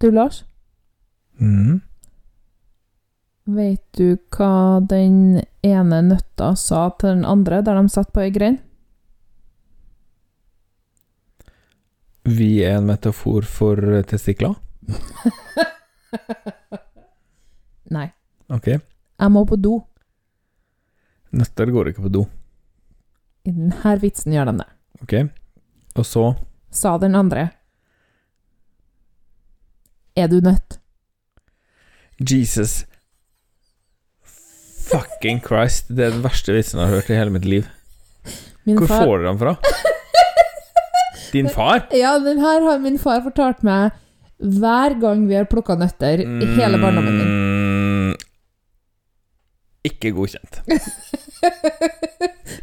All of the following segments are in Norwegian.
Du, Lars, Mm. vet du hva den ene nøtta sa til den andre der de satt på ei grein? Vi er en metafor for eh, testikler? Nei. Ok. Jeg må på do. Nøtter går ikke på do. I denne vitsen gjør de det. Ok. Og så Sa den andre. Er du nødt? Jesus fucking Christ. Det er den verste vitsen jeg har hørt i hele mitt liv. Min Hvor far- får du den fra? Din far? Ja, den her har min far fortalt meg hver gang vi har plukka nøtter i hele barndommen min. Mm, Ikke godkjent.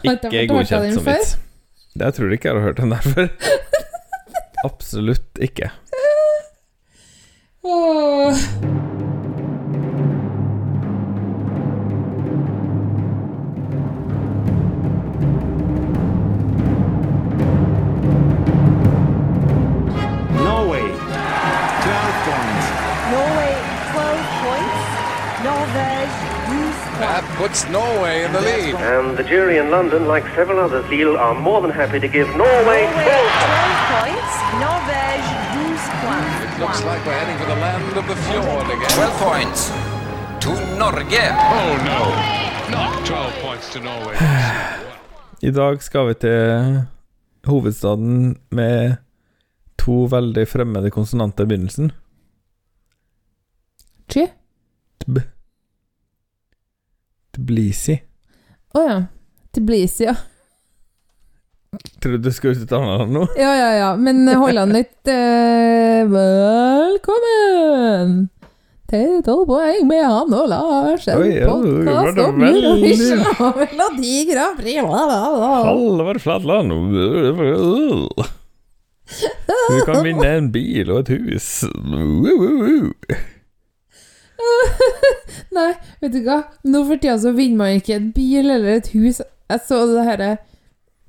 Ikke jeg godkjent som vits. Det jeg tror ikke jeg har hørt den der før. Absolutt ikke. 12 That points. Norway lose that puts Norway in the lead. And the jury in London, like several others, Lille, are more than happy to give Norway Norway 12 points. Norvège 12 points. It looks like we're heading for the land of the fjord again. 12 points to Norge. Oh no, not 12 points to Norway. I dag skal vi til hovedstaden med to veldig fremmede konsonanter i begynnelsen. Chi? Tb. Tblisi. Å ja. Tblisi, ja. Tror du du skal et annet nå? Ja, ja, ja. Men hold an litt. Velkommen til 12 poeng med han og Lars. En podkast om Eurovision og Melodi Grand Prix. Halvard Flatland. Du kan vinne en bil og et hus. Nei, vet du hva? Nå for tida så vinner man ikke en bil eller et hus. Jeg så det herre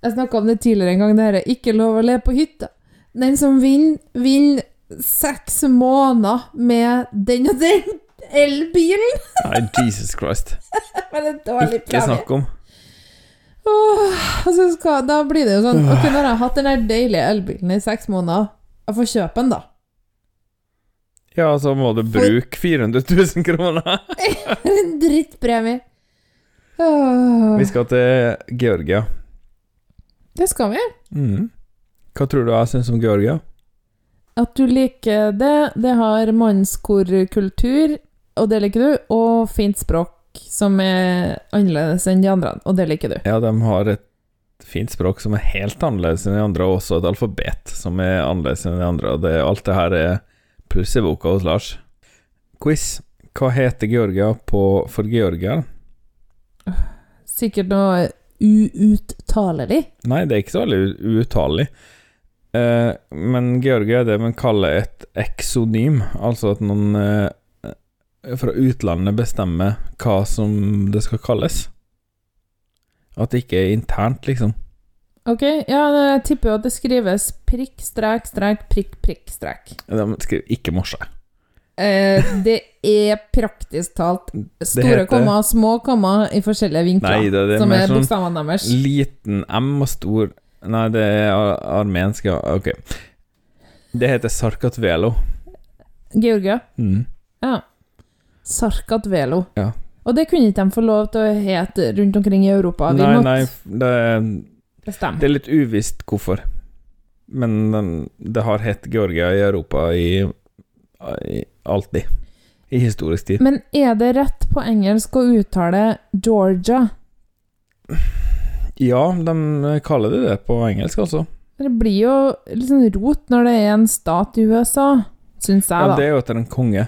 Jeg snakka om det tidligere en gang, det herre 'ikke lov å le på hytta'. Den som vinner, vinner seks måneder med den og den elbilen. Nei, Jesus Christ. Ikke snakk om. Åh, altså skal, da blir det jo sånn Ok, nå har jeg hatt den der deilige elbilen i seks måneder. Jeg får kjøpe den, da. Ja, så må du bruke 400 000 kroner. en drittpremie. Åh, Vi skal til Georgia. det skal vi. Mm. Hva tror du jeg syns om Georgia? At du liker det. Det har mannskorkultur, og det liker du. Og fint språk, som er annerledes enn de andre, og det liker du. Ja, de har et fint språk som er helt annerledes enn de andre, og også et alfabet som er annerledes enn de andre. Det, alt det her er pluss i boka hos Lars. Quiz. Hva heter Georgia på for Georgia? Sikkert noe uuttalelig. Nei, det er ikke så veldig uuttalelig. Eh, men Georgia er det man kaller et eksonym, altså at noen eh, fra utlandet bestemmer hva som det skal kalles. At det ikke er internt, liksom. Ok, ja, jeg tipper jo at det skrives prikk, strek, strek, prikk, prikk, strek. De skriver ikke morse. Eh, det er praktisk talt store heter- komma, små komma i forskjellige vinkler. Nei, det, det er som mer er sånn bokstavene deres. liten M og stor Nei, det er ar- armensk. Ok. Det heter Sarkatvelo. Georgia. Mm. Ja. Sarkatvelo. Ja. Og det kunne ikke de få lov til å hete rundt omkring i Europa. Vi Nei, nei, det er. Det er litt uvisst hvorfor. Men det har hett Georgia i Europa i, i alltid. I historisk tid. Men er det rett på engelsk å uttale Georgia? Ja, de kaller det det på engelsk, altså. Det blir jo litt sånn rot når det er en stat i USA, syns jeg, da. Ja, det er jo etter en konge.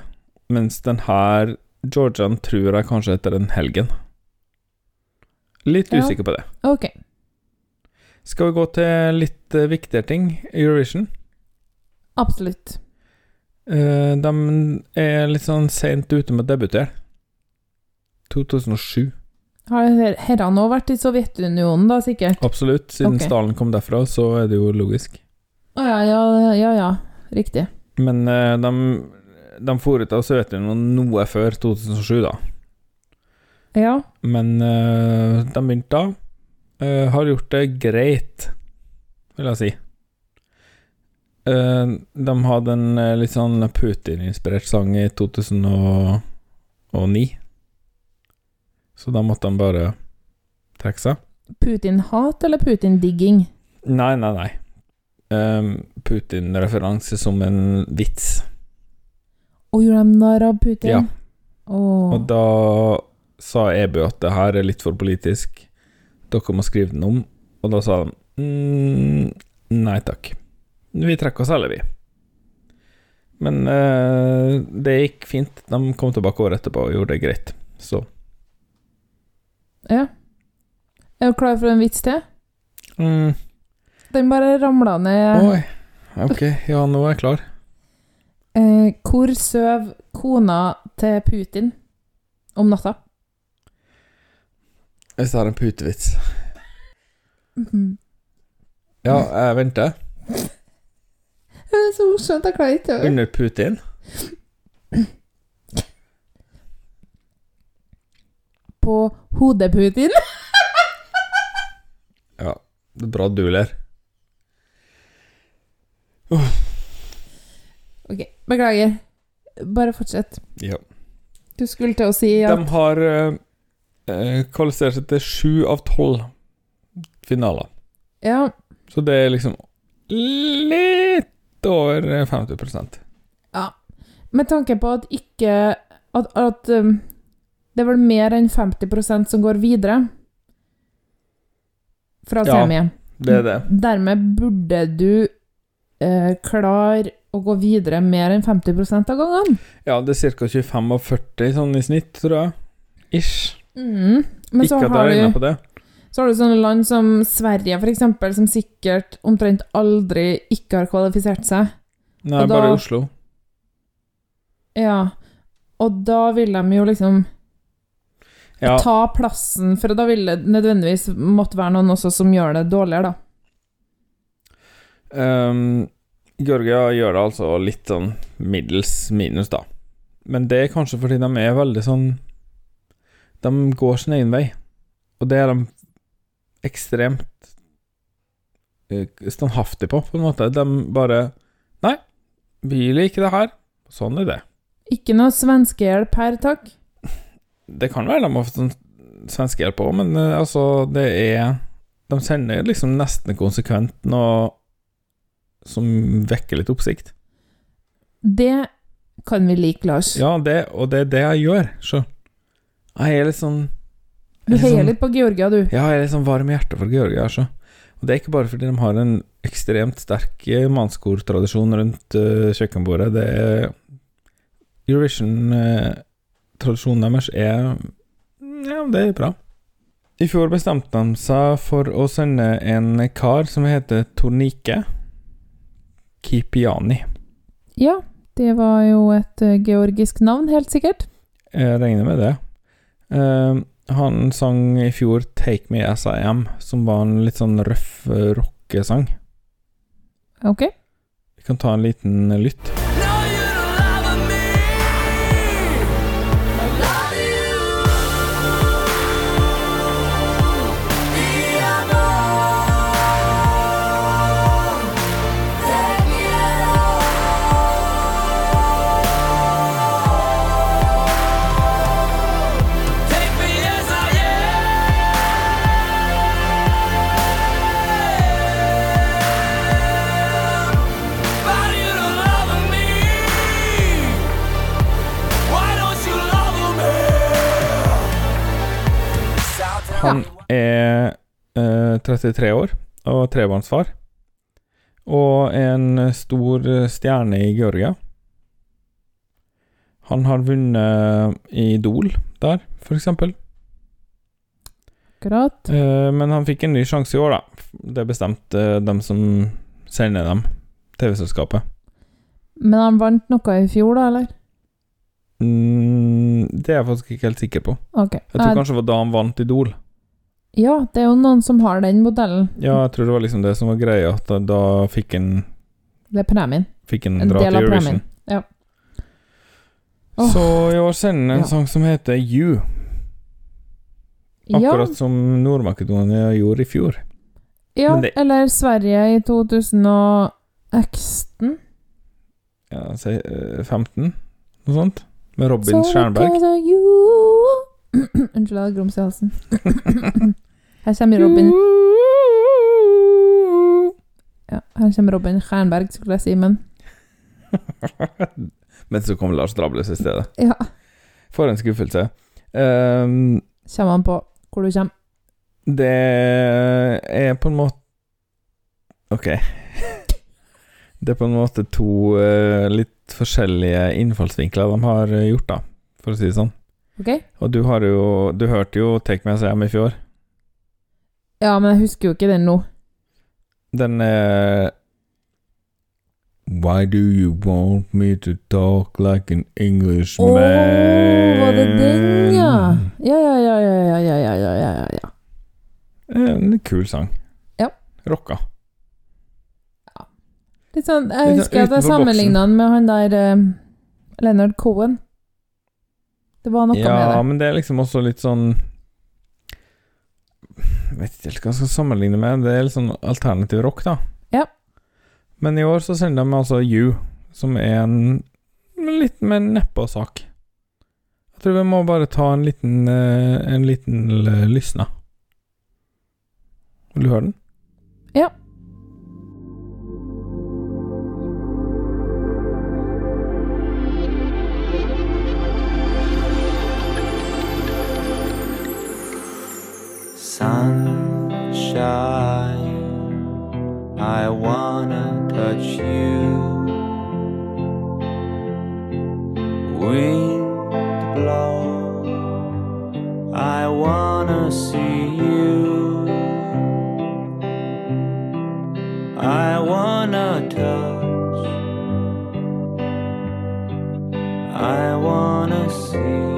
Mens den her Georgian tror jeg kanskje etter en helgen. Litt Ja. usikker på det. Ok. Skal vi gå til litt eh, viktigere ting? Eurovision. Absolutt. Eh, de er litt sånn seint ute med å debutere. 2007. Har herrene òg vært i Sovjetunionen, da, sikkert? Absolutt. Siden okay. Stalin kom derfra, så er det jo logisk. Å ja, ja, ja, ja. Riktig. Men uh, de De for ut av Sovjetunionen noe før 2007, da. Ja. Men uh, de begynte da. Uh, har gjort det greit, vil jeg si. Eh, de hadde en eh, litt sånn Putin-inspirert sang i 2009. Så da måtte han bare trekke seg. Putin-hat eller Putin-digging? Nei, nei, nei. Um, Putin-referanse som en vits. Og gjorde de narr av Putin? Ja. Oh. Og da sa EBU at det her er litt for politisk. Dere må skrive den om. Og da sa de mm, nei takk. Vi trekker oss heller, vi. Men uh, det gikk fint. De kom tilbake året etterpå og gjorde det greit. Så Ja. Er du klar for en vits til? mm, Den bare ramla ned. Oi. Ok, ja, nå er jeg klar. Eh, hvor søv kona til Putin om natta? Hvis jeg har en putevits. Mhm. Ja, jeg venter. Det er så morsomt, jeg klarer ikke å Under Putin. På hodet Putin. Ja, det er bra du ler. Ok, beklager. Bare fortsett. Ja. Du skulle til å si at De har eh, eh, kvalifisert seg til sju av tolv finaler. Ja, Så det er liksom litt over 50 Ja. med tanke på at ikke At, at um, det er vel mer enn 50% som går videre fra Ja. semi. Det er det. Dermed burde du eh, klare å gå videre mer enn 50 av gangene. Ja, det er ca. 25 av 40 sånn i snitt, tror jeg. Ish. Mm. Men så Ikke at jeg har, regner på det. så har du sånne land som Sverige, eksempel, som sikkert omtrent aldri ikke har kvalifisert seg. Nei, da- bare Oslo. Ja. Og da vil de jo liksom Ja, ta plassen, for da vil det nødvendigvis måtte være noen også som gjør det dårligere, da. Um, Georgia gjør det altså litt sånn middels minus, da. Men det er kanskje fordi de er veldig sånn De går sin egen vei. Og det er de ekstremt standhaftig standhaftige på, på en måte. De bare Nei, vi liker det her. Sånn er det. Ikke noe svenskehjelp her, takk. Det kan være de har fått sånn svenskehjelp òg, men uh, altså, det er De sender liksom nesten konsekvent noe som vekker litt oppsikt. Det kan vi like, Lars. Ja, det, og det er det jeg gjør, så Jeg er litt sånn du er heier sånn- litt på Georgia, du. Ja, jeg er litt sånn varm i hjertet for Georgia, Så. Og det er ikke bare fordi de har en ekstremt sterk eh, mannskortradisjon rundt uh, kjøkkenbordet. Det er Eurovision-tradisjonen deres er Ja, det er bra. I fjor bestemte de seg for å sende en kar som heter Tornike Kipiani. Ja, det var jo et eh, georgisk navn, helt sikkert. Jeg regner med det. Uh, han sang i fjor 'Take Me As I Am', som var en litt sånn røff eh, rockesang. Ok. Vi kan ta en liten lytt. Han er eh, 33 år og trebarnsfar. Og en stor stjerne i Georgia. Han har vunnet Idol der, for eksempel. Akkurat. Eh, men han fikk en ny sjanse i år, da. Det bestemte dem som sender dem, TV-selskapet. Men han vant noe i fjor, da, eller? Mm, det er jeg faktisk ikke helt sikker på. Okay. Jeg tror kanskje det var da han vant Idol. Ja, det er jo noen som har den modellen. Ja, jeg tror det var liksom det som var greia, at da, da fikk en Det er premien. Fikk en, En dra til Eurovision. Ja. Oh. Så i år sender en Ja. sang som heter You. Ja, Akkurat som Nord-Makedonia gjorde i fjor. ja det- eller Sverige i 2016. Ja, si eh, 15, noe sånt. Med Robin Stjernberg. Unnskyld, jeg hadde grums i halsen. Her kommer Robin ja, Her kommer Robin Stjernberg, skulle jeg si, men Men så kom Lars Drables i stedet. ja. For en skuffelse. Um, Kommer han på hvor du kommer? det er på en måte Ok. Det er på en måte to uh, litt forskjellige innfallsvinkler de har eh, gjort, da, for å si det sånn. Okay. Og du har jo Du hørte jo Take Me As I Am i fjor. Ja, men jeg husker jo ikke den nå. Den er Why do you want me to talk like an Englishman? Å, var det den, ja? Ja, ja, ja, ja, ja, ja, ja, ja, ja, ja. En kul sang. Ja. Rocka. Ja. Litt sånn, jeg Litt sånn husker at jeg sammenligna den med han der eh, Leonard Cohen. Det var noe Ja, med det. Ja, men det er liksom også litt sånn vet ikke helt hva jeg skal sammenligne med. Det er litt sånn alternativ rock, da. Ja. Men i år så sender de altså You, som er en litt mer nedpå-sak. Jeg tror vi må bare ta en liten eh, En liten lysne. Vil du høre den? Ja. Sunshine, I wanna touch you. Wind blow, I wanna see you. I wanna touch. I wanna see.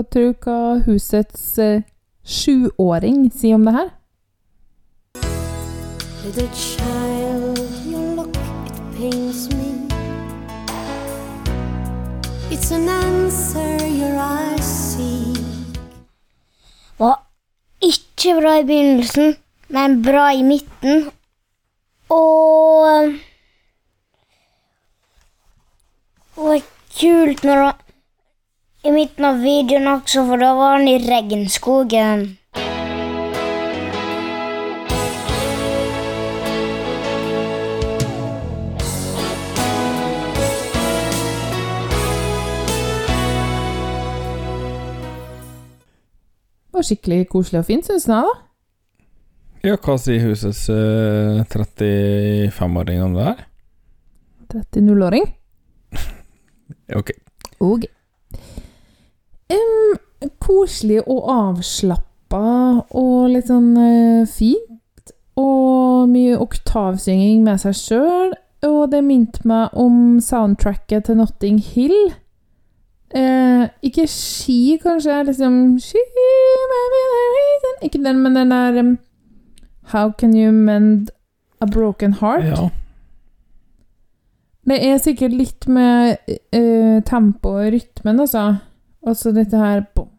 Skal du hva husets eh, sjuåring sier om det her. Little child, your look, it pains me. It's an answer your eyes seek. ikke bra i begynnelsen, men bra i midten. Og Og kult når han I midten av videoen også, for da var han i regnskogen. Var skikkelig koselig og fint, syns jeg. da. Ja, hva sier husets uh, 35-åring om det her? 30-0-åring. Ok. Og Em, Koselig og avslappa og litt sånn uh, fint. Og mye oktavsynging med seg sjøl. Og det minte meg om soundtracket til Notting Hill. Eh, ikke ski, kanskje. Liksom She Ikke den, men den der um, How can you mend a broken heart? Ja. Det er sikkert litt med uh, tempo og rytmen, altså. Altså dette her bom,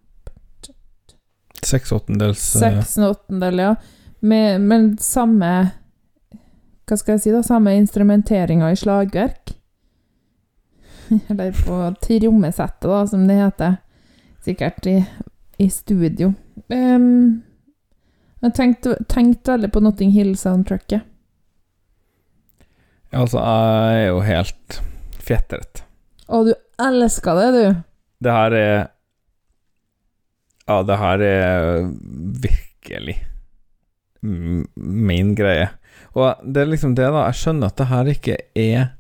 Seks åttendels eh, Seks åttendel, ja. Med, med samme Hva skal jeg si, da? Samme instrumenteringa i slagverk. Eller på trommesettet, da, som det heter. Sikkert i, i studio. Um, jeg tenkte, tenkte veldig på Notting Hill-soundtracket. Altså, jeg er jo helt fjetret. Og du elsker det, du! Det her er Ja, det her er virkelig min greie. Og det er liksom det, da. Jeg skjønner at det her ikke er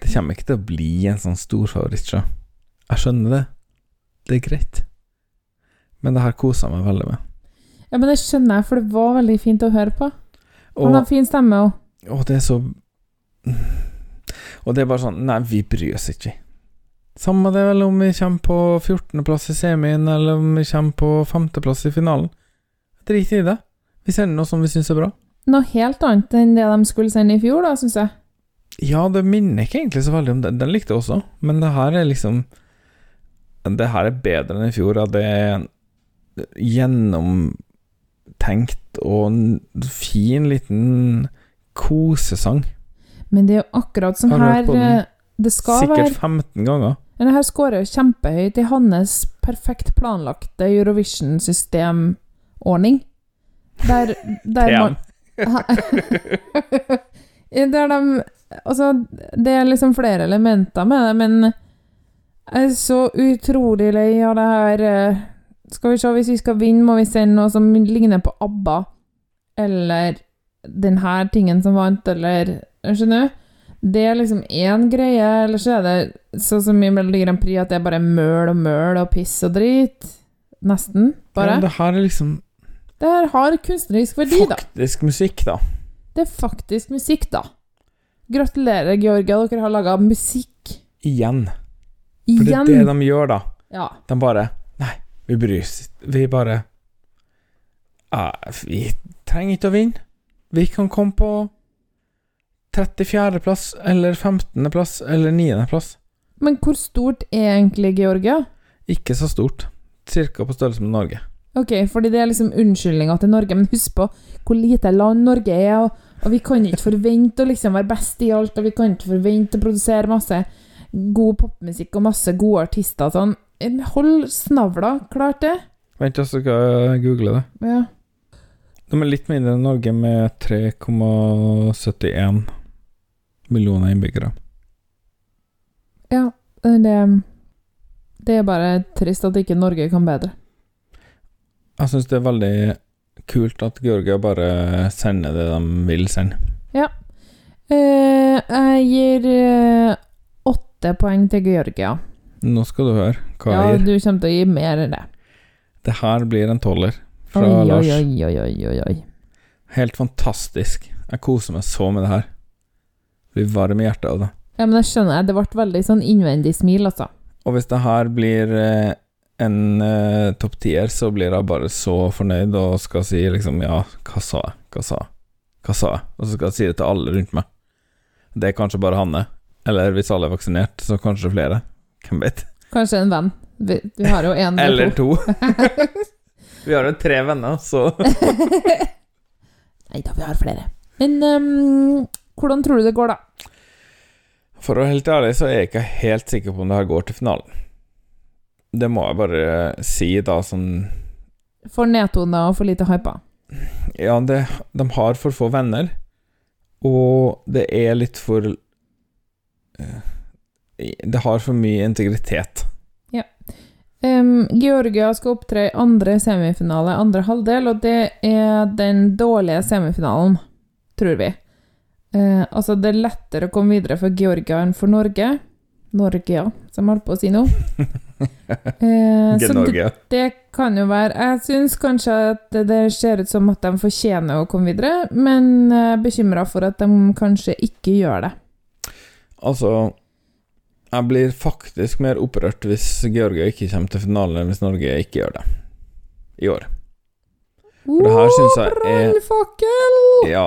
Det kommer ikke til å bli en sånn stor favorittshow. Jeg skjønner det. Det er greit. Men det her koser jeg meg veldig med. Ja, men det skjønner jeg, for det var veldig fint å høre på. Han har fin stemme òg. og det er så Og det er bare sånn Nei, vi bryr oss ikke. Samme det vel om vi kommer på 14.-plass i semien, eller om vi kommer på 5.-plass i finalen. Drit i det. Vi sender noe som vi syns er bra. Noe helt annet enn det de skulle sende i fjor, da, syns jeg. Ja, det minner ikke egentlig så veldig om det. Den likte jeg også, men det her er liksom Det her er bedre enn i fjor. Ja. Det er gjennomtenkt og en fin liten kosesang. Men det er jo akkurat som her eh, Sikkert 15 ganger. Denne her scorer jo kjempehøyt i hans perfekt planlagte Eurovision-systemordning. Der, der man Der de Altså, det er liksom flere elementer med det, men jeg er så utrolig lei av det her eh, Skal vi se, hvis vi skal vinne, må vi sende noe som ligner på ABBA, eller den her tingen som vant, eller Skjønner du? Det er liksom én greie, eller så er det sånn som i Melodi Grand Prix, at det er bare møl og møl og piss og drit. Nesten, bare. Ja, det her er liksom Det her har kunstnerisk verdi, da. faktisk musikk, da. Det er faktisk musikk, da. Gratulerer, Georgia, dere har laga musikk. Igjen. For det er det de gjør, da. Ja. De bare Nei, vi bryr oss. Vi bare ja, Vi trenger ikke å vinne. Vi kan komme på 34.-plass, eller 15.-plass, eller 9.-plass. Men hvor stort er egentlig Georgia? Ikke så stort. Cirka på størrelse med Norge. Ok, fordi det er liksom unnskyldninga til Norge, men husk på hvor lite land Norge er, og, og vi kan ikke forvente å liksom være best i alt, og vi kan ikke forvente å produsere masse god popmusikk og masse gode artister sånn. Eh, Hold snavla, klart det. Vent, jeg skal google det. Ja. De er litt mindre enn Norge, med 3,71 millioner innbyggere. ja det, det er bare trist at ikke Norge kan bedre. Jeg syns det er veldig kult at Georgia bare sender det de vil sende. Ja. Eh, jeg gir eh, åtte poeng til Georgia. Nå skal du høre hva Ja, jeg gir. du kommer til å gi mer enn det. Det her blir en tolver fra oi, Lars. oi, oi, oi, oi, oi. Helt fantastisk. Jeg koser meg så med det her. Blir varm i hjertet av det. Ja, men jeg skjønner, det ble veldig sånn innvendig smil, altså. Og hvis det her blir eh, en eh, topp tier, så blir jeg bare så fornøyd og skal si liksom ja, hva sa jeg, hva sa jeg, hva sa jeg? Og så skal jeg si det til alle rundt meg. Det er kanskje bare Hanne. Eller hvis alle er vaksinert, så kanskje flere. Hvem vet? Kanskje en venn. Vi, vi har jo en Eller to. Vi har jo tre venner, så Nei da, vi har flere. Men ehm, hvordan tror du det går, da? For å være helt ærlig så er jeg ikke helt sikker på om det her går til finalen. Det må jeg bare si, da, sånn For nedtona og for lite hypa? Ja, det, de har for få venner, og det er litt for eh, Det har for mye integritet. Ehm, Georgia skal opptre i andre semifinale, andre halvdel, og det er den dårlige semifinalen, tror vi. Eh, altså, det er lettere å komme videre for Georgia enn for Norge. Norge, ja, som jeg holdt på å si nå. Eh, så det, det kan jo være Jeg syns kanskje at det, ser ut som at de fortjener å komme videre, men er bekymra for at de kanskje ikke gjør det. Altså Jeg blir faktisk mer opprørt hvis Georgia ikke kommer til finalen, enn hvis Norge ikke gjør det i år. For det her synes jeg er-! Ja,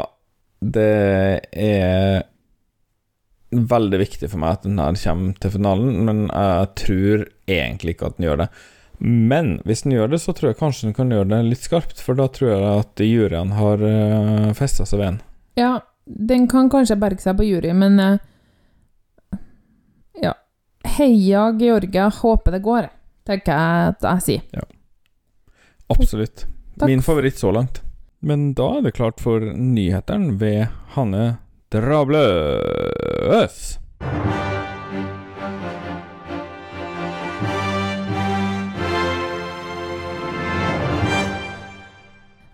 det er veldig viktig for meg at den her kommer til finalen, men jeg tror egentlig ikke at den gjør det. Men hvis den gjør det, så tror jeg kanskje den kan gjøre det litt skarpt, for da tror jeg at juryen har uh, festa seg ved den. Ja, den kan kanskje berge seg på jury, men eh, Ja. Heia Georgia, håper det går, tenker jeg at jeg sier. Absolutt. Takk. Min favoritt så langt. Men da er det klart for nyhetene ved Hanne Drabløs.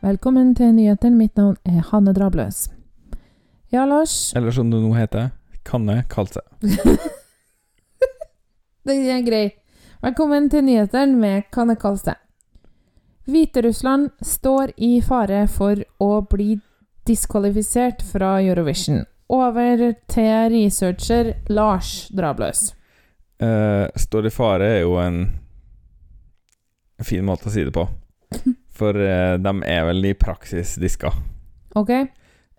Velkommen til nyhetene. Mitt navn er Hanne Drabløs. Ja, Lars. Eller som det nå heter, Kanne Kalse. Det er grei. Velkommen til nyhetene med Kanne Kalse. Hviterussland står i fare for å bli diskvalifisert fra Eurovision. Over til researcher Lars Drabløs. Uh, står i fare er jo en fin måte å si det på. For uh, de er vel i praksis diska. Ok?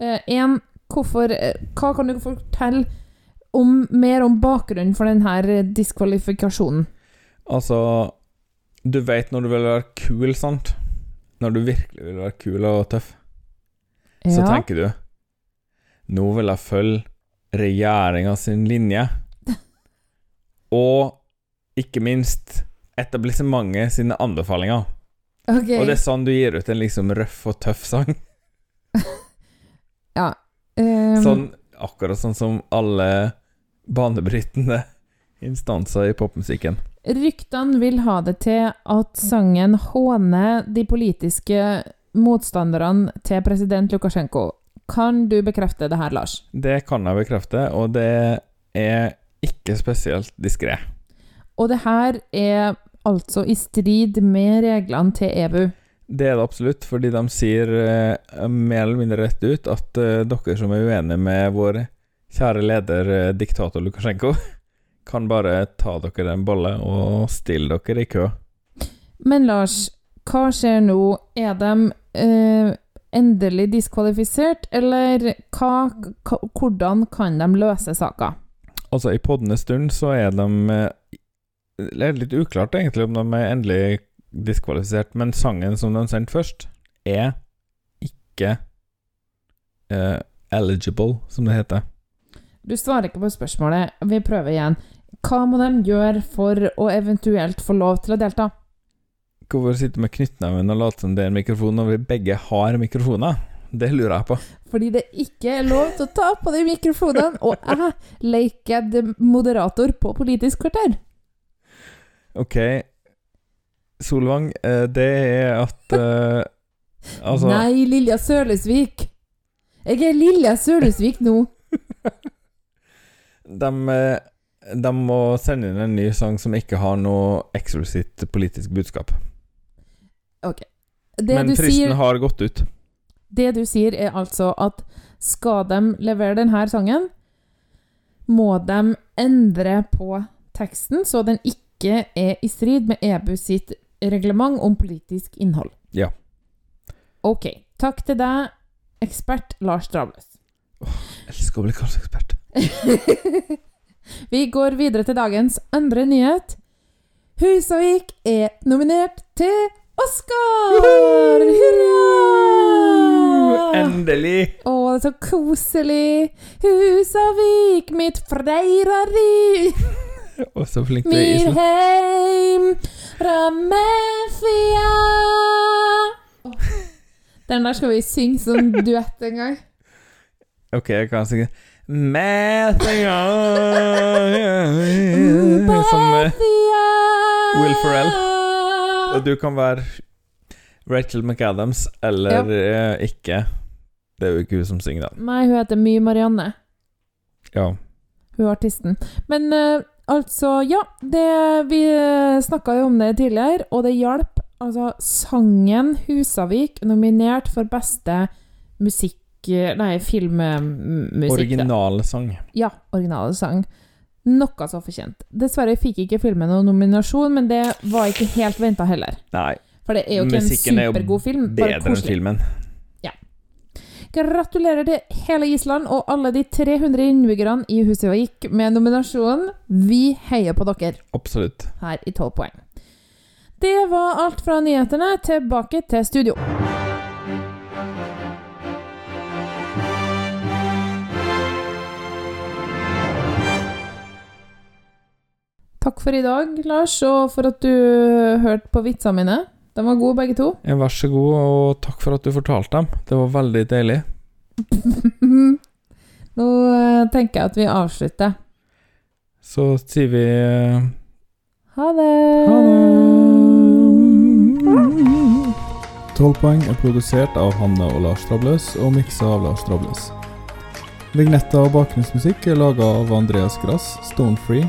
Én, hvorfor eh, Hva kan du fortelle om, mer om bakgrunnen for denne diskvalifikasjonen? Altså Du vet når du vil være kul, sant? Når du virkelig vil være kul og tøff, så tenker du Nå vil jeg følge regjeringa sin linje. Og ikke minst etablissementet sine anbefalinger. Okay. Og det er sånn du gir ut en liksom røff og tøff sang. Ja. Um... Sånn akkurat sånn som alle banebrytende instanser i popmusikken. Ryktene vil ha det til at sangen håner de politiske motstanderne til president Lukasjenko. Kan du bekrefte det her, Lars? Det kan jeg bekrefte, og det er ikke spesielt diskré. Og det her er altså i strid med reglene til EBU. Det er det absolutt, fordi de sier eh, mer eller mindre rett ut at eh, dere som er uenige med vår kjære leder, eh, diktator Lukasjenko, kan bare ta dere en bolle og stille dere i kø. Men Lars, hva skjer nå? Er de eh, endelig diskvalifisert, eller hva, hvordan kan de løse saka? Altså, i poddende stund så er de eh, Det er litt uklart egentlig om de er endelig diskvalifisert, men sangen som de sendte først, er ikke eh, eligible, som det heter. Du svarer ikke på spørsmålet. Vi prøver igjen. Hva må de gjøre for å eventuelt få lov til å delta? Hvorfor sitte med knyttneven og late som det er en mikrofon når vi begge har mikrofoner? Det lurer jeg på. Fordi det ikke er lov til å ta på de mikrofonene, og jeg leker moderator på Politisk kvarter. Ok, Solvang, eh, det er at uh, Altså Nei, Lilja Sørlesvik. Jeg er Lilja Sørlesvik nå. de, eh, de må sende inn en ny sang som ikke har noe eksplisitt politisk budskap. Ok. Det Men fristen sier, har gått ut. det du sier, er altså at skal de levere denne sangen, må de endre på teksten så den ikke er i strid med EBU sitt reglement om politisk innhold. Ja. Ok. Takk til deg, ekspert Lars Drabløs. Jeg elsker å bli kalt ekspert. Vi går videre til dagens andre nyhet. Husavik er nominert til Oscar! Hurra! Endelig. Å, det er så koselig. Husavik, mitt freirari. Og så flink du er i Island. Mirheim, Ramefia. Den der skal vi synge som duett en gang. OK, jeg kan synge. Mathia Som uh, Will Ferrell. Og du kan være Rachel McAdams eller eh, ikke. Det er jo ikke hun som synger, da. Nei, hun heter My Marianne. Ja. Hun er artisten. Men uh, altså, ja. Det, vi snakka jo om det tidligere, og det hjalp. Altså, sangen 'Husavik' nominert for beste musikk... Nei, filmmusikk. Originalsang. Ja, originalsang. Noe så fortjent. Dessverre fikk ikke filmen noen nominasjon, men det var ikke helt venta heller. Nei. For det er jo ikke Musikken en supergod film supergod film. Bare Bedre enn filmen. filmen. Gratulerer til hele Island og alle de 300 innbyggerne i Husøyvik med nominasjonen. Vi heier på dere Absolutt. her i 12 poeng. Det var alt fra nyhetene. Tilbake til studio. Takk for i dag, Lars, og for at du hørte på vitsene mine. De var gode, begge to. Ja, vær så god, og takk for at du fortalte dem. Det var veldig deilig. Nå eh, tenker jeg at vi avslutter. Så sier vi eh, Ha det! ha det. 12 poeng er produsert av Hanne og Lars Trabløs og miksa av Lars Trabløs. Vignetter og bakgrunnsmusikk er laga av Andreas Grass, Stonefree,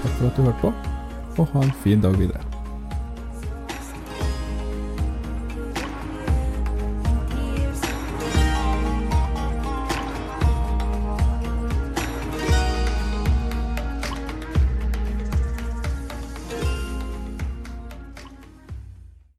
Takk for at du hørte på, og ha en fin dag videre.